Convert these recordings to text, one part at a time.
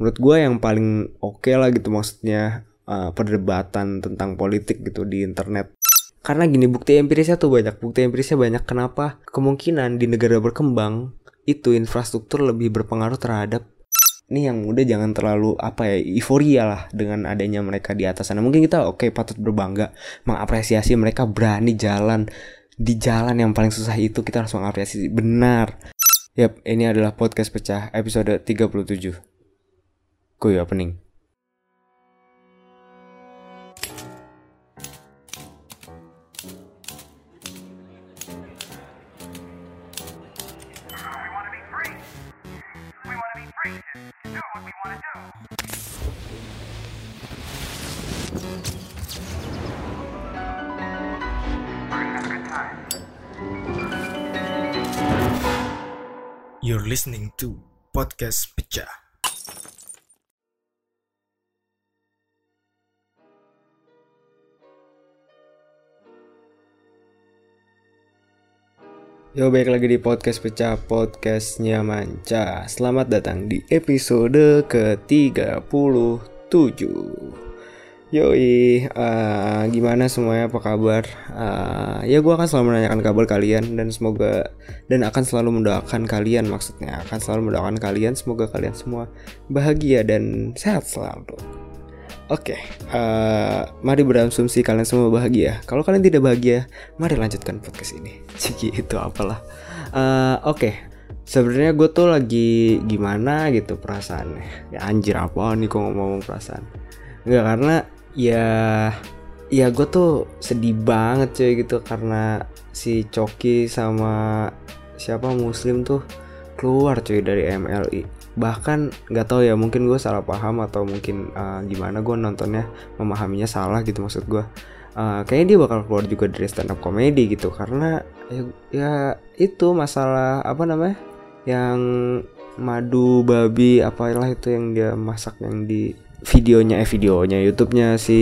menurut gue yang paling oke okay lah gitu maksudnya uh, perdebatan tentang politik gitu di internet. Karena gini bukti empirisnya tuh banyak. Bukti empirisnya banyak. Kenapa? Kemungkinan di negara berkembang itu infrastruktur lebih berpengaruh terhadap ini yang muda jangan terlalu apa ya euforia lah dengan adanya mereka di atas sana. Mungkin kita oke okay, patut berbangga mengapresiasi mereka berani jalan. Di jalan yang paling susah itu kita harus mengapresiasi. Benar. Yap, ini adalah podcast pecah episode 37 Kuy opening. You're listening to Podcast Pecah. Yo baik lagi di podcast pecah podcastnya Manca Selamat datang di episode ke-37 Yoi, uh, gimana semuanya apa kabar? Uh, ya gue akan selalu menanyakan kabar kalian dan semoga dan akan selalu mendoakan kalian maksudnya akan selalu mendoakan kalian semoga kalian semua bahagia dan sehat selalu. Oke, okay, uh, mari berasumsi kalian semua bahagia. Kalau kalian tidak bahagia, mari lanjutkan podcast ini. Ciki itu apalah. Uh, Oke, okay. sebenarnya gue tuh lagi gimana gitu perasaannya. Ya anjir apa nih kok ngomong perasaan? Enggak karena ya ya gue tuh sedih banget cuy gitu karena si Coki sama siapa Muslim tuh keluar cuy dari MLI bahkan nggak tahu ya mungkin gue salah paham atau mungkin uh, gimana gue nontonnya memahaminya salah gitu maksud gue uh, kayaknya dia bakal keluar juga dari stand up comedy gitu karena ya, ya itu masalah apa namanya yang madu babi apalah itu yang dia masak yang di videonya eh videonya YouTube-nya si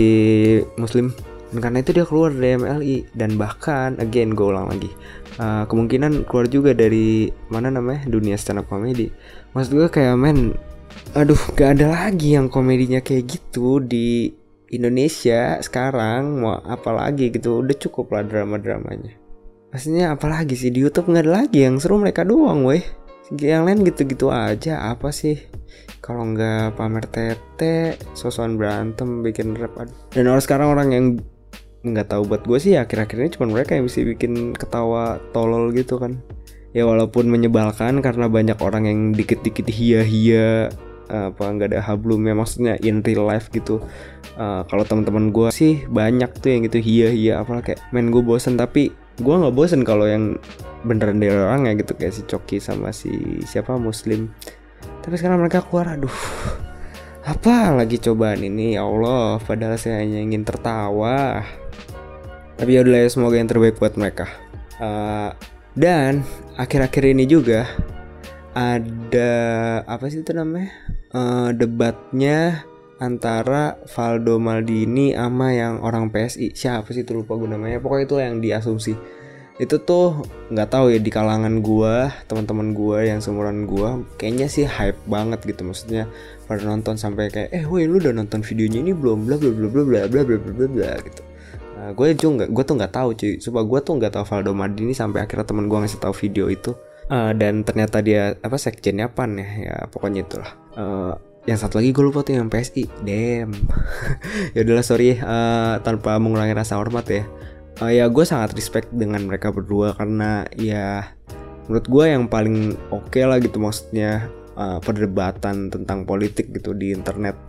Muslim. Dan karena itu dia keluar dari MLI dan bahkan again gue ulang lagi uh, kemungkinan keluar juga dari mana namanya dunia stand up comedy maksud gue kayak men aduh gak ada lagi yang komedinya kayak gitu di Indonesia sekarang. Mau apa lagi gitu udah cukup lah drama dramanya maksudnya apalagi sih? Di YouTube nggak ada lagi yang seru mereka doang weh. Yang lain gitu-gitu aja apa sih? Kalau nggak pamer tete sosokan berantem bikin rap dan orang sekarang orang yang nggak tahu buat gue sih akhir-akhir ini cuma mereka yang bisa bikin ketawa tolol gitu kan ya walaupun menyebalkan karena banyak orang yang dikit-dikit hia-hia apa nggak ada hablumnya maksudnya in real life gitu. Uh, kalau teman-teman gue sih banyak tuh yang gitu hia-hia apa kayak main gue bosen tapi gue nggak bosen kalau yang beneran dari orang ya gitu kayak si Coki sama si siapa Muslim. Tapi sekarang mereka keluar aduh apa lagi cobaan ini? Ya Allah padahal saya hanya ingin tertawa. Tapi ya udah ya semoga yang terbaik buat mereka. Uh, dan akhir-akhir ini juga ada apa sih itu namanya? Uh, debatnya antara Valdo Maldini sama yang orang PSI siapa sih itu lupa gue namanya. Pokoknya itu yang diasumsi. Itu tuh nggak tahu ya di kalangan gue teman-teman gue yang seumuran gue kayaknya sih hype banget gitu. Maksudnya pada nonton sampai kayak eh woi lu udah nonton videonya ini belum? Bla bla bla bla bla bla bla bla bla gitu Nah, gue juga gue tuh nggak tahu cuy. Coba gue tuh nggak tahu Valdo Maldini sampai akhirnya temen gue ngasih tahu video itu. Uh, dan ternyata dia apa sekjennya pan ya? Ya pokoknya itulah. Uh, yang satu lagi gue lupa tuh yang PSI dem ya udahlah sorry uh, tanpa mengurangi rasa hormat ya. Uh, ya gue sangat respect dengan mereka berdua karena ya menurut gue yang paling oke okay lah gitu maksudnya uh, perdebatan tentang politik gitu di internet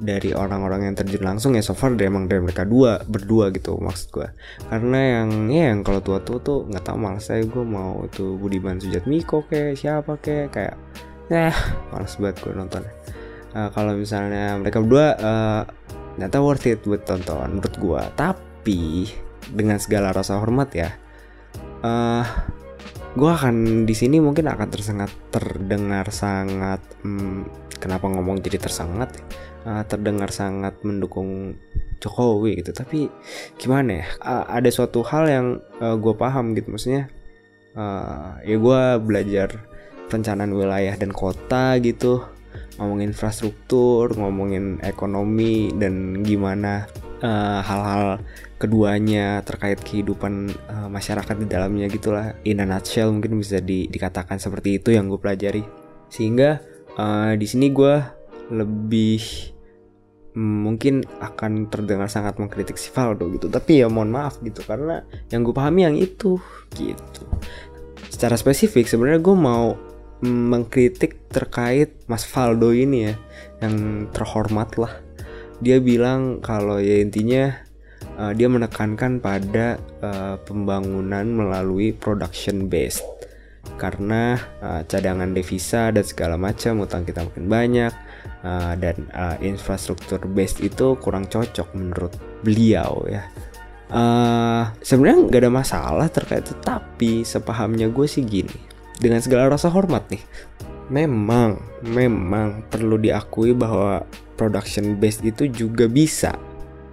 dari orang-orang yang terjun langsung ya so far dari emang dari mereka dua berdua gitu maksud gue karena yang ya yang kalau tua-tua tuh nggak tahu malas saya gue mau itu Budiman Sujatmiko kayak siapa kayak kayak ya malas banget gue nonton uh, kalau misalnya mereka berdua uh, ternyata worth it buat tonton menurut gue tapi dengan segala rasa hormat ya uh, gue akan di sini mungkin akan tersengat terdengar sangat hmm, kenapa ngomong jadi tersengat ya? uh, terdengar sangat mendukung Jokowi gitu. Tapi gimana ya? Uh, ada suatu hal yang uh, gue paham gitu. Maksudnya uh, ya gue belajar perencanaan wilayah dan kota gitu. Ngomongin infrastruktur ngomongin ekonomi dan gimana uh, hal-hal keduanya terkait kehidupan uh, masyarakat di dalamnya gitulah. In a nutshell mungkin bisa di, dikatakan seperti itu yang gue pelajari. Sehingga uh, di sini gue lebih mungkin akan terdengar sangat mengkritik si Valdo gitu. Tapi ya mohon maaf gitu karena yang gue pahami yang itu gitu. Secara spesifik sebenarnya gue mau mm, mengkritik terkait Mas Valdo ini ya yang terhormat lah. Dia bilang kalau ya intinya uh, dia menekankan pada uh, pembangunan melalui production based karena uh, cadangan devisa dan segala macam utang kita makin banyak uh, dan uh, infrastruktur based itu kurang cocok menurut beliau ya. Uh, sebenarnya nggak ada masalah terkait itu tapi sepahamnya gue sih gini. Dengan segala rasa hormat nih memang memang perlu diakui bahwa production based itu juga bisa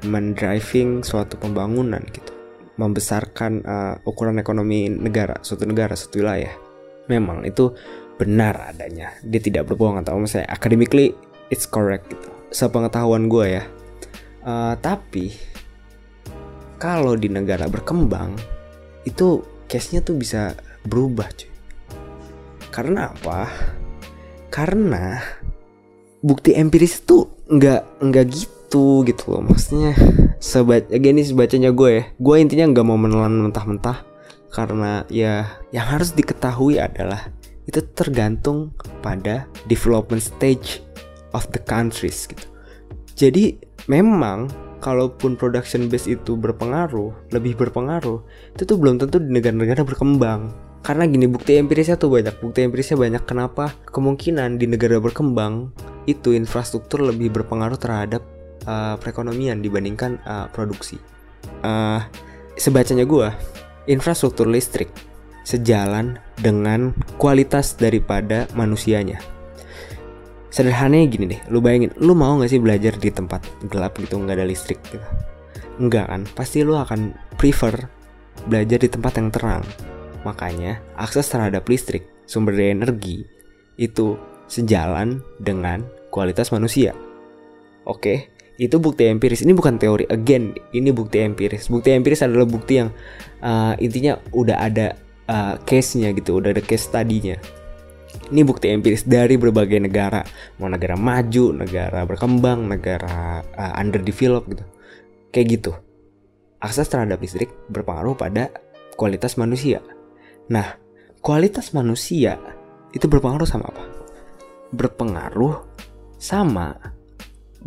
mendriving suatu pembangunan gitu. Membesarkan uh, ukuran ekonomi negara suatu negara suatu wilayah memang itu benar adanya. Dia tidak berbohong atau misalnya academically it's correct gitu. Sepengetahuan gue ya. Uh, tapi kalau di negara berkembang itu case-nya tuh bisa berubah cuy. Karena apa? Karena bukti empiris tuh nggak nggak gitu gitu loh maksudnya. Sebat gini sebacanya gue ya. Gue intinya nggak mau menelan mentah-mentah karena ya yang harus diketahui adalah itu tergantung pada development stage of the countries gitu. Jadi memang kalaupun production base itu berpengaruh lebih berpengaruh itu tuh belum tentu di negara-negara berkembang. Karena gini bukti empirisnya tuh banyak. Bukti empirisnya banyak kenapa kemungkinan di negara berkembang itu infrastruktur lebih berpengaruh terhadap uh, perekonomian dibandingkan uh, produksi. Uh, sebacanya gue, infrastruktur listrik sejalan dengan kualitas daripada manusianya. Sederhananya gini deh, lu bayangin, lu mau gak sih belajar di tempat gelap gitu, nggak ada listrik gitu? Enggak kan, pasti lu akan prefer belajar di tempat yang terang. Makanya, akses terhadap listrik, sumber daya energi, itu sejalan dengan kualitas manusia. Oke, itu bukti empiris. Ini bukan teori. Again ini bukti empiris. Bukti empiris adalah bukti yang uh, intinya udah ada uh, case-nya gitu. Udah ada case tadinya ini bukti empiris dari berbagai negara. Mau negara maju negara berkembang negara uh, underdeveloped gitu. Kayak gitu. Akses terhadap listrik berpengaruh pada kualitas manusia. Nah kualitas manusia itu berpengaruh sama apa? Berpengaruh sama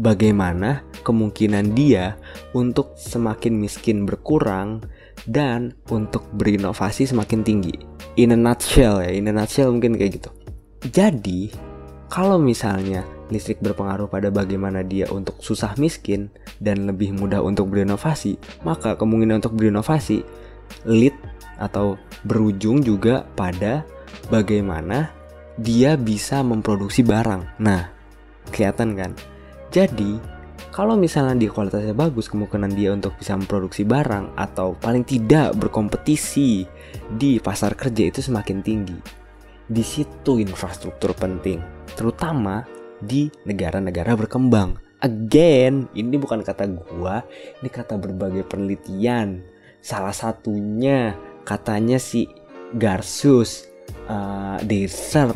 bagaimana kemungkinan dia untuk semakin miskin berkurang dan untuk berinovasi semakin tinggi. In a nutshell ya, in a nutshell mungkin kayak gitu. Jadi, kalau misalnya listrik berpengaruh pada bagaimana dia untuk susah miskin dan lebih mudah untuk berinovasi, maka kemungkinan untuk berinovasi lead atau berujung juga pada bagaimana dia bisa memproduksi barang. Nah, kelihatan kan? Jadi, kalau misalnya dia kualitasnya bagus, kemungkinan dia untuk bisa memproduksi barang atau paling tidak berkompetisi di pasar kerja itu semakin tinggi. Di situ infrastruktur penting, terutama di negara-negara berkembang. Again, ini bukan kata gua, ini kata berbagai penelitian. Salah satunya katanya si Garsus, uh, Deser,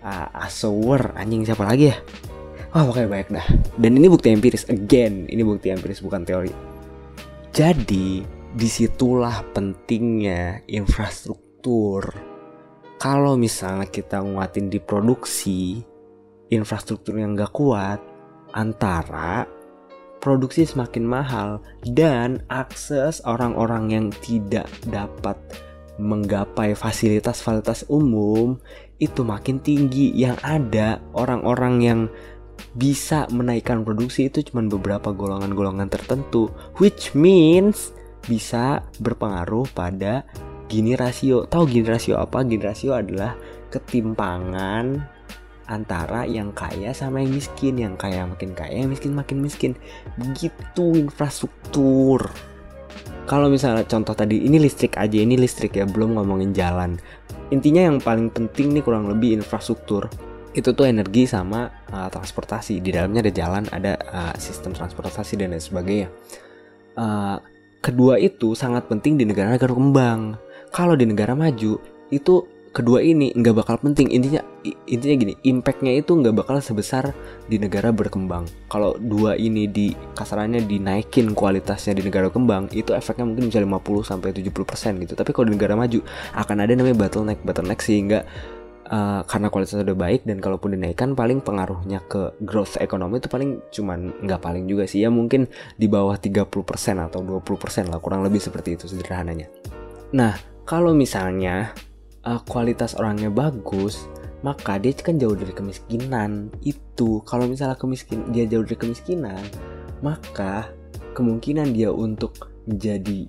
uh, Asower, anjing siapa lagi ya? Wah pokoknya banyak dah. Dan ini bukti empiris again. Ini bukti empiris bukan teori. Jadi di situlah pentingnya infrastruktur. Kalau misalnya kita nguatin di produksi, infrastruktur yang gak kuat, antara produksi semakin mahal dan akses orang-orang yang tidak dapat menggapai fasilitas-fasilitas umum itu makin tinggi yang ada orang-orang yang bisa menaikkan produksi itu cuma beberapa golongan-golongan tertentu which means bisa berpengaruh pada gini rasio. Tahu gini rasio apa? Gini rasio adalah ketimpangan antara yang kaya sama yang miskin yang kaya makin kaya yang miskin makin miskin. Begitu infrastruktur. Kalau misalnya contoh tadi ini listrik aja ini listrik ya belum ngomongin jalan. Intinya yang paling penting nih kurang lebih infrastruktur itu tuh energi sama uh, transportasi. Di dalamnya ada jalan ada uh, sistem transportasi dan lain sebagainya. Uh, kedua itu sangat penting di negara-negara kembang. Kalau di negara maju itu kedua ini nggak bakal penting. Intinya intinya gini impactnya itu nggak bakal sebesar di negara berkembang. Kalau dua ini di kasarannya dinaikin kualitasnya di negara kembang itu efeknya mungkin bisa 50 sampai 70 persen gitu. Tapi kalau di negara maju akan ada namanya bottleneck. Bottleneck sehingga uh, karena kualitasnya udah baik dan kalaupun dinaikkan paling pengaruhnya ke growth ekonomi itu paling cuman nggak paling juga sih ya mungkin di bawah 30% atau 20% lah kurang lebih seperti itu sederhananya. Nah, kalau misalnya uh, kualitas orangnya bagus, maka dia kan jauh dari kemiskinan. Itu kalau misalnya kemiskin dia jauh dari kemiskinan, maka kemungkinan dia untuk menjadi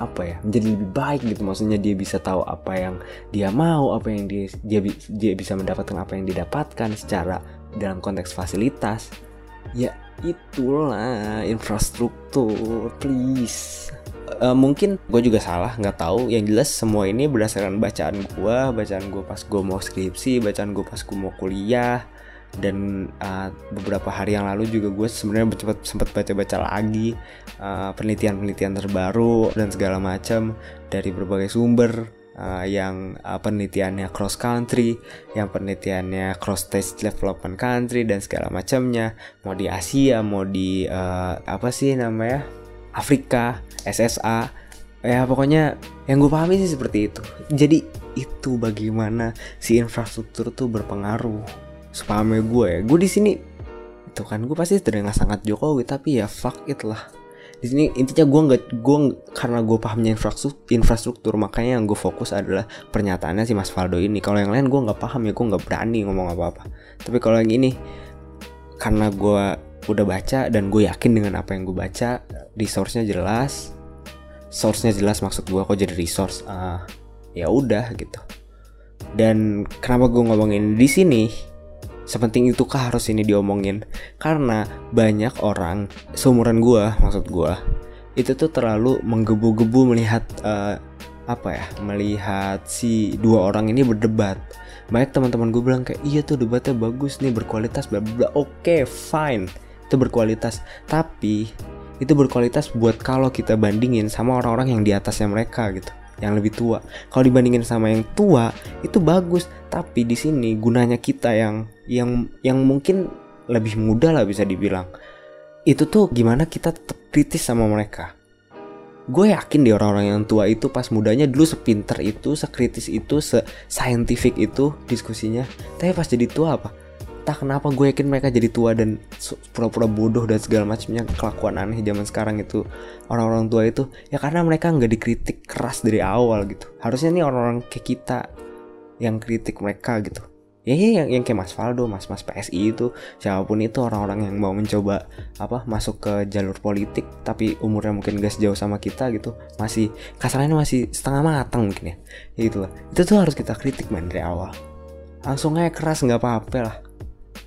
apa ya menjadi lebih baik gitu. Maksudnya dia bisa tahu apa yang dia mau apa yang dia dia dia bisa mendapatkan apa yang didapatkan secara dalam konteks fasilitas. Ya itulah infrastruktur please. Uh, mungkin gue juga salah nggak tahu. Yang jelas semua ini berdasarkan bacaan gue bacaan gue pas gue mau skripsi bacaan gue pas gue mau kuliah dan uh, beberapa hari yang lalu juga gue sebenarnya sempat sempat baca-baca lagi penelitian penelitian-penelitian terbaru dan segala macam dari berbagai sumber uh, yang uh, penelitiannya cross country, yang penelitiannya cross stage development country dan segala macamnya, mau di Asia, mau di uh, apa sih namanya Afrika, SSA, ya pokoknya yang gue pahami sih seperti itu. Jadi itu bagaimana si infrastruktur tuh berpengaruh. Sepahamnya gue ya, gue di sini itu kan gue pasti terdengar sangat Jokowi tapi ya fuck it lah. Di sini intinya gue nggak gue karena gue pahamnya infrastruktur, infrastruktur makanya yang gue fokus adalah pernyataannya si Mas Faldo ini. Kalau yang lain gue nggak paham ya gue nggak berani ngomong apa-apa. Tapi kalau yang ini karena gue udah baca dan gue yakin dengan apa yang gue baca resource-nya jelas source-nya jelas maksud gue kok jadi resource uh, ya udah gitu dan kenapa gue ngomongin di sini sepenting itu kah harus ini diomongin? Karena banyak orang seumuran gue maksud gue itu tuh terlalu menggebu-gebu melihat uh, apa ya melihat si dua orang ini berdebat. Banyak teman-teman gue bilang kayak iya tuh debatnya bagus nih berkualitas bla bla oke okay, fine itu berkualitas. Tapi itu berkualitas buat kalau kita bandingin sama orang-orang yang di atasnya mereka gitu yang lebih tua kalau dibandingin sama yang tua itu bagus tapi di sini gunanya kita yang yang yang mungkin lebih muda lah bisa dibilang itu tuh gimana kita tetap kritis sama mereka gue yakin di orang-orang yang tua itu pas mudanya dulu sepinter itu, sekritis itu, se scientific itu diskusinya. Tapi pas jadi tua apa? Entah kenapa gue yakin mereka jadi tua dan pura-pura bodoh dan segala macamnya kelakuan aneh zaman sekarang itu orang-orang tua itu ya karena mereka nggak dikritik keras dari awal gitu. Harusnya nih orang-orang kayak kita yang kritik mereka gitu. Ya, ya yang yang kayak Mas Faldo, Mas Mas PSI itu siapa pun itu orang-orang yang mau mencoba apa masuk ke jalur politik tapi umurnya mungkin gak sejauh sama kita gitu masih kasarnya masih setengah matang mungkin ya, ya gitu lah itu tuh harus kita kritik man dari awal. Langsung aja keras nggak apa-apa lah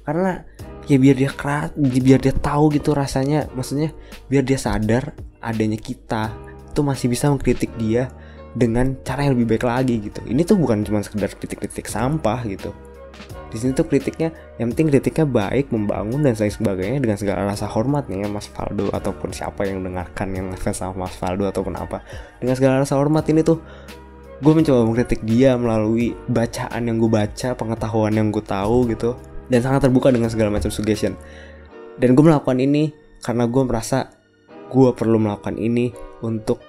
karena ya biar dia keras biar dia tahu gitu rasanya. Maksudnya biar dia sadar adanya kita itu masih bisa mengkritik dia dengan cara yang lebih baik lagi gitu. Ini tuh bukan cuma sekedar kritik-kritik sampah gitu. Di sini tuh kritiknya yang penting kritiknya baik membangun dan lain sebagainya dengan segala rasa hormat nih ya Mas Faldo ataupun siapa yang dengarkan yang ngefans sama Mas Faldo ataupun apa. Dengan segala rasa hormat ini tuh gue mencoba mengkritik dia melalui bacaan yang gue baca pengetahuan yang gue tahu gitu dan sangat terbuka dengan segala macam suggestion. Dan gue melakukan ini karena gue merasa gue perlu melakukan ini untuk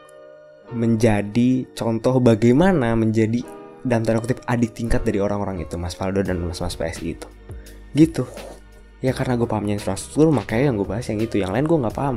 menjadi contoh bagaimana menjadi dalam tanda kutip adik tingkat dari orang-orang itu Mas Faldo dan Mas Mas PSI itu. Gitu. Ya karena gue pahamnya infrastruktur makanya yang gue bahas yang itu. Yang lain gue nggak paham.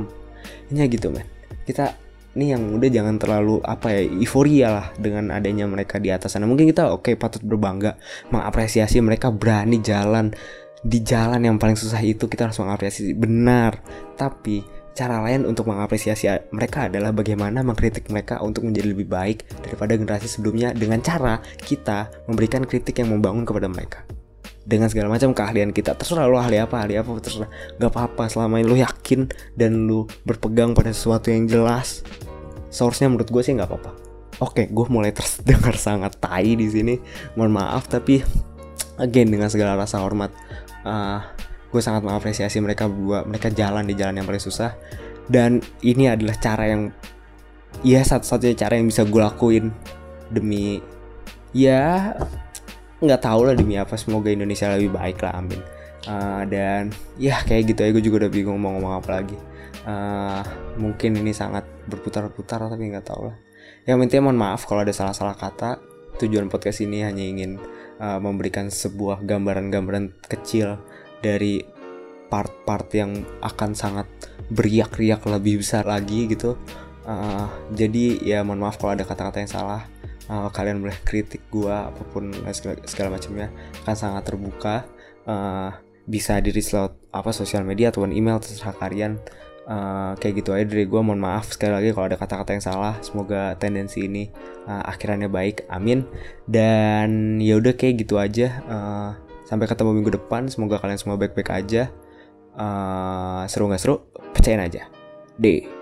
Ini gitu men. Kita ini yang udah jangan terlalu apa ya euforia lah dengan adanya mereka di atas sana mungkin kita oke okay, patut berbangga mengapresiasi mereka berani jalan. Di jalan yang paling susah itu kita harus mengapresiasi benar. Tapi cara lain untuk mengapresiasi mereka adalah bagaimana mengkritik mereka untuk menjadi lebih baik daripada generasi sebelumnya dengan cara kita memberikan kritik yang membangun kepada mereka. Dengan segala macam keahlian kita terserah lo ahli apa ahli apa terserah. Gak apa-apa selama ini lo yakin dan lo berpegang pada sesuatu yang jelas source-nya menurut gue sih nggak apa-apa. Oke gue mulai terdengar sangat tai di sini. Mohon maaf tapi again dengan segala rasa hormat uh, gue sangat mengapresiasi mereka berdua. Mereka jalan di jalan yang paling susah. Dan ini adalah cara yang ya satu-satunya cara yang bisa gue lakuin demi ya nggak tahu lah demi apa. Semoga Indonesia lebih baik lah amin. Uh, dan ya kayak gitu ya gue juga udah bingung mau ngomong apa lagi. Uh, mungkin ini sangat berputar-putar tapi nggak tahu lah. Yang intinya mohon maaf kalau ada salah-salah kata. Tujuan podcast ini hanya ingin uh, memberikan sebuah gambaran-gambaran kecil dari part-part yang akan sangat beriak-riak lebih besar lagi gitu. Uh, jadi ya mohon maaf kalau ada kata-kata yang salah. Uh, kalian boleh kritik gua apa pun segala, segala macamnya akan sangat terbuka. Uh, bisa di slot apa sosial media ataupun email terserah kalian uh, kayak gitu aja dari gue mohon maaf sekali lagi kalau ada kata-kata yang salah. Semoga tendensi ini uh, akhirannya baik. Amin. Dan ya udah kayak gitu aja. Uh, sampai ketemu minggu depan. Semoga kalian semua baik-baik aja. Uh, seru nggak seru? Percayain aja. Deh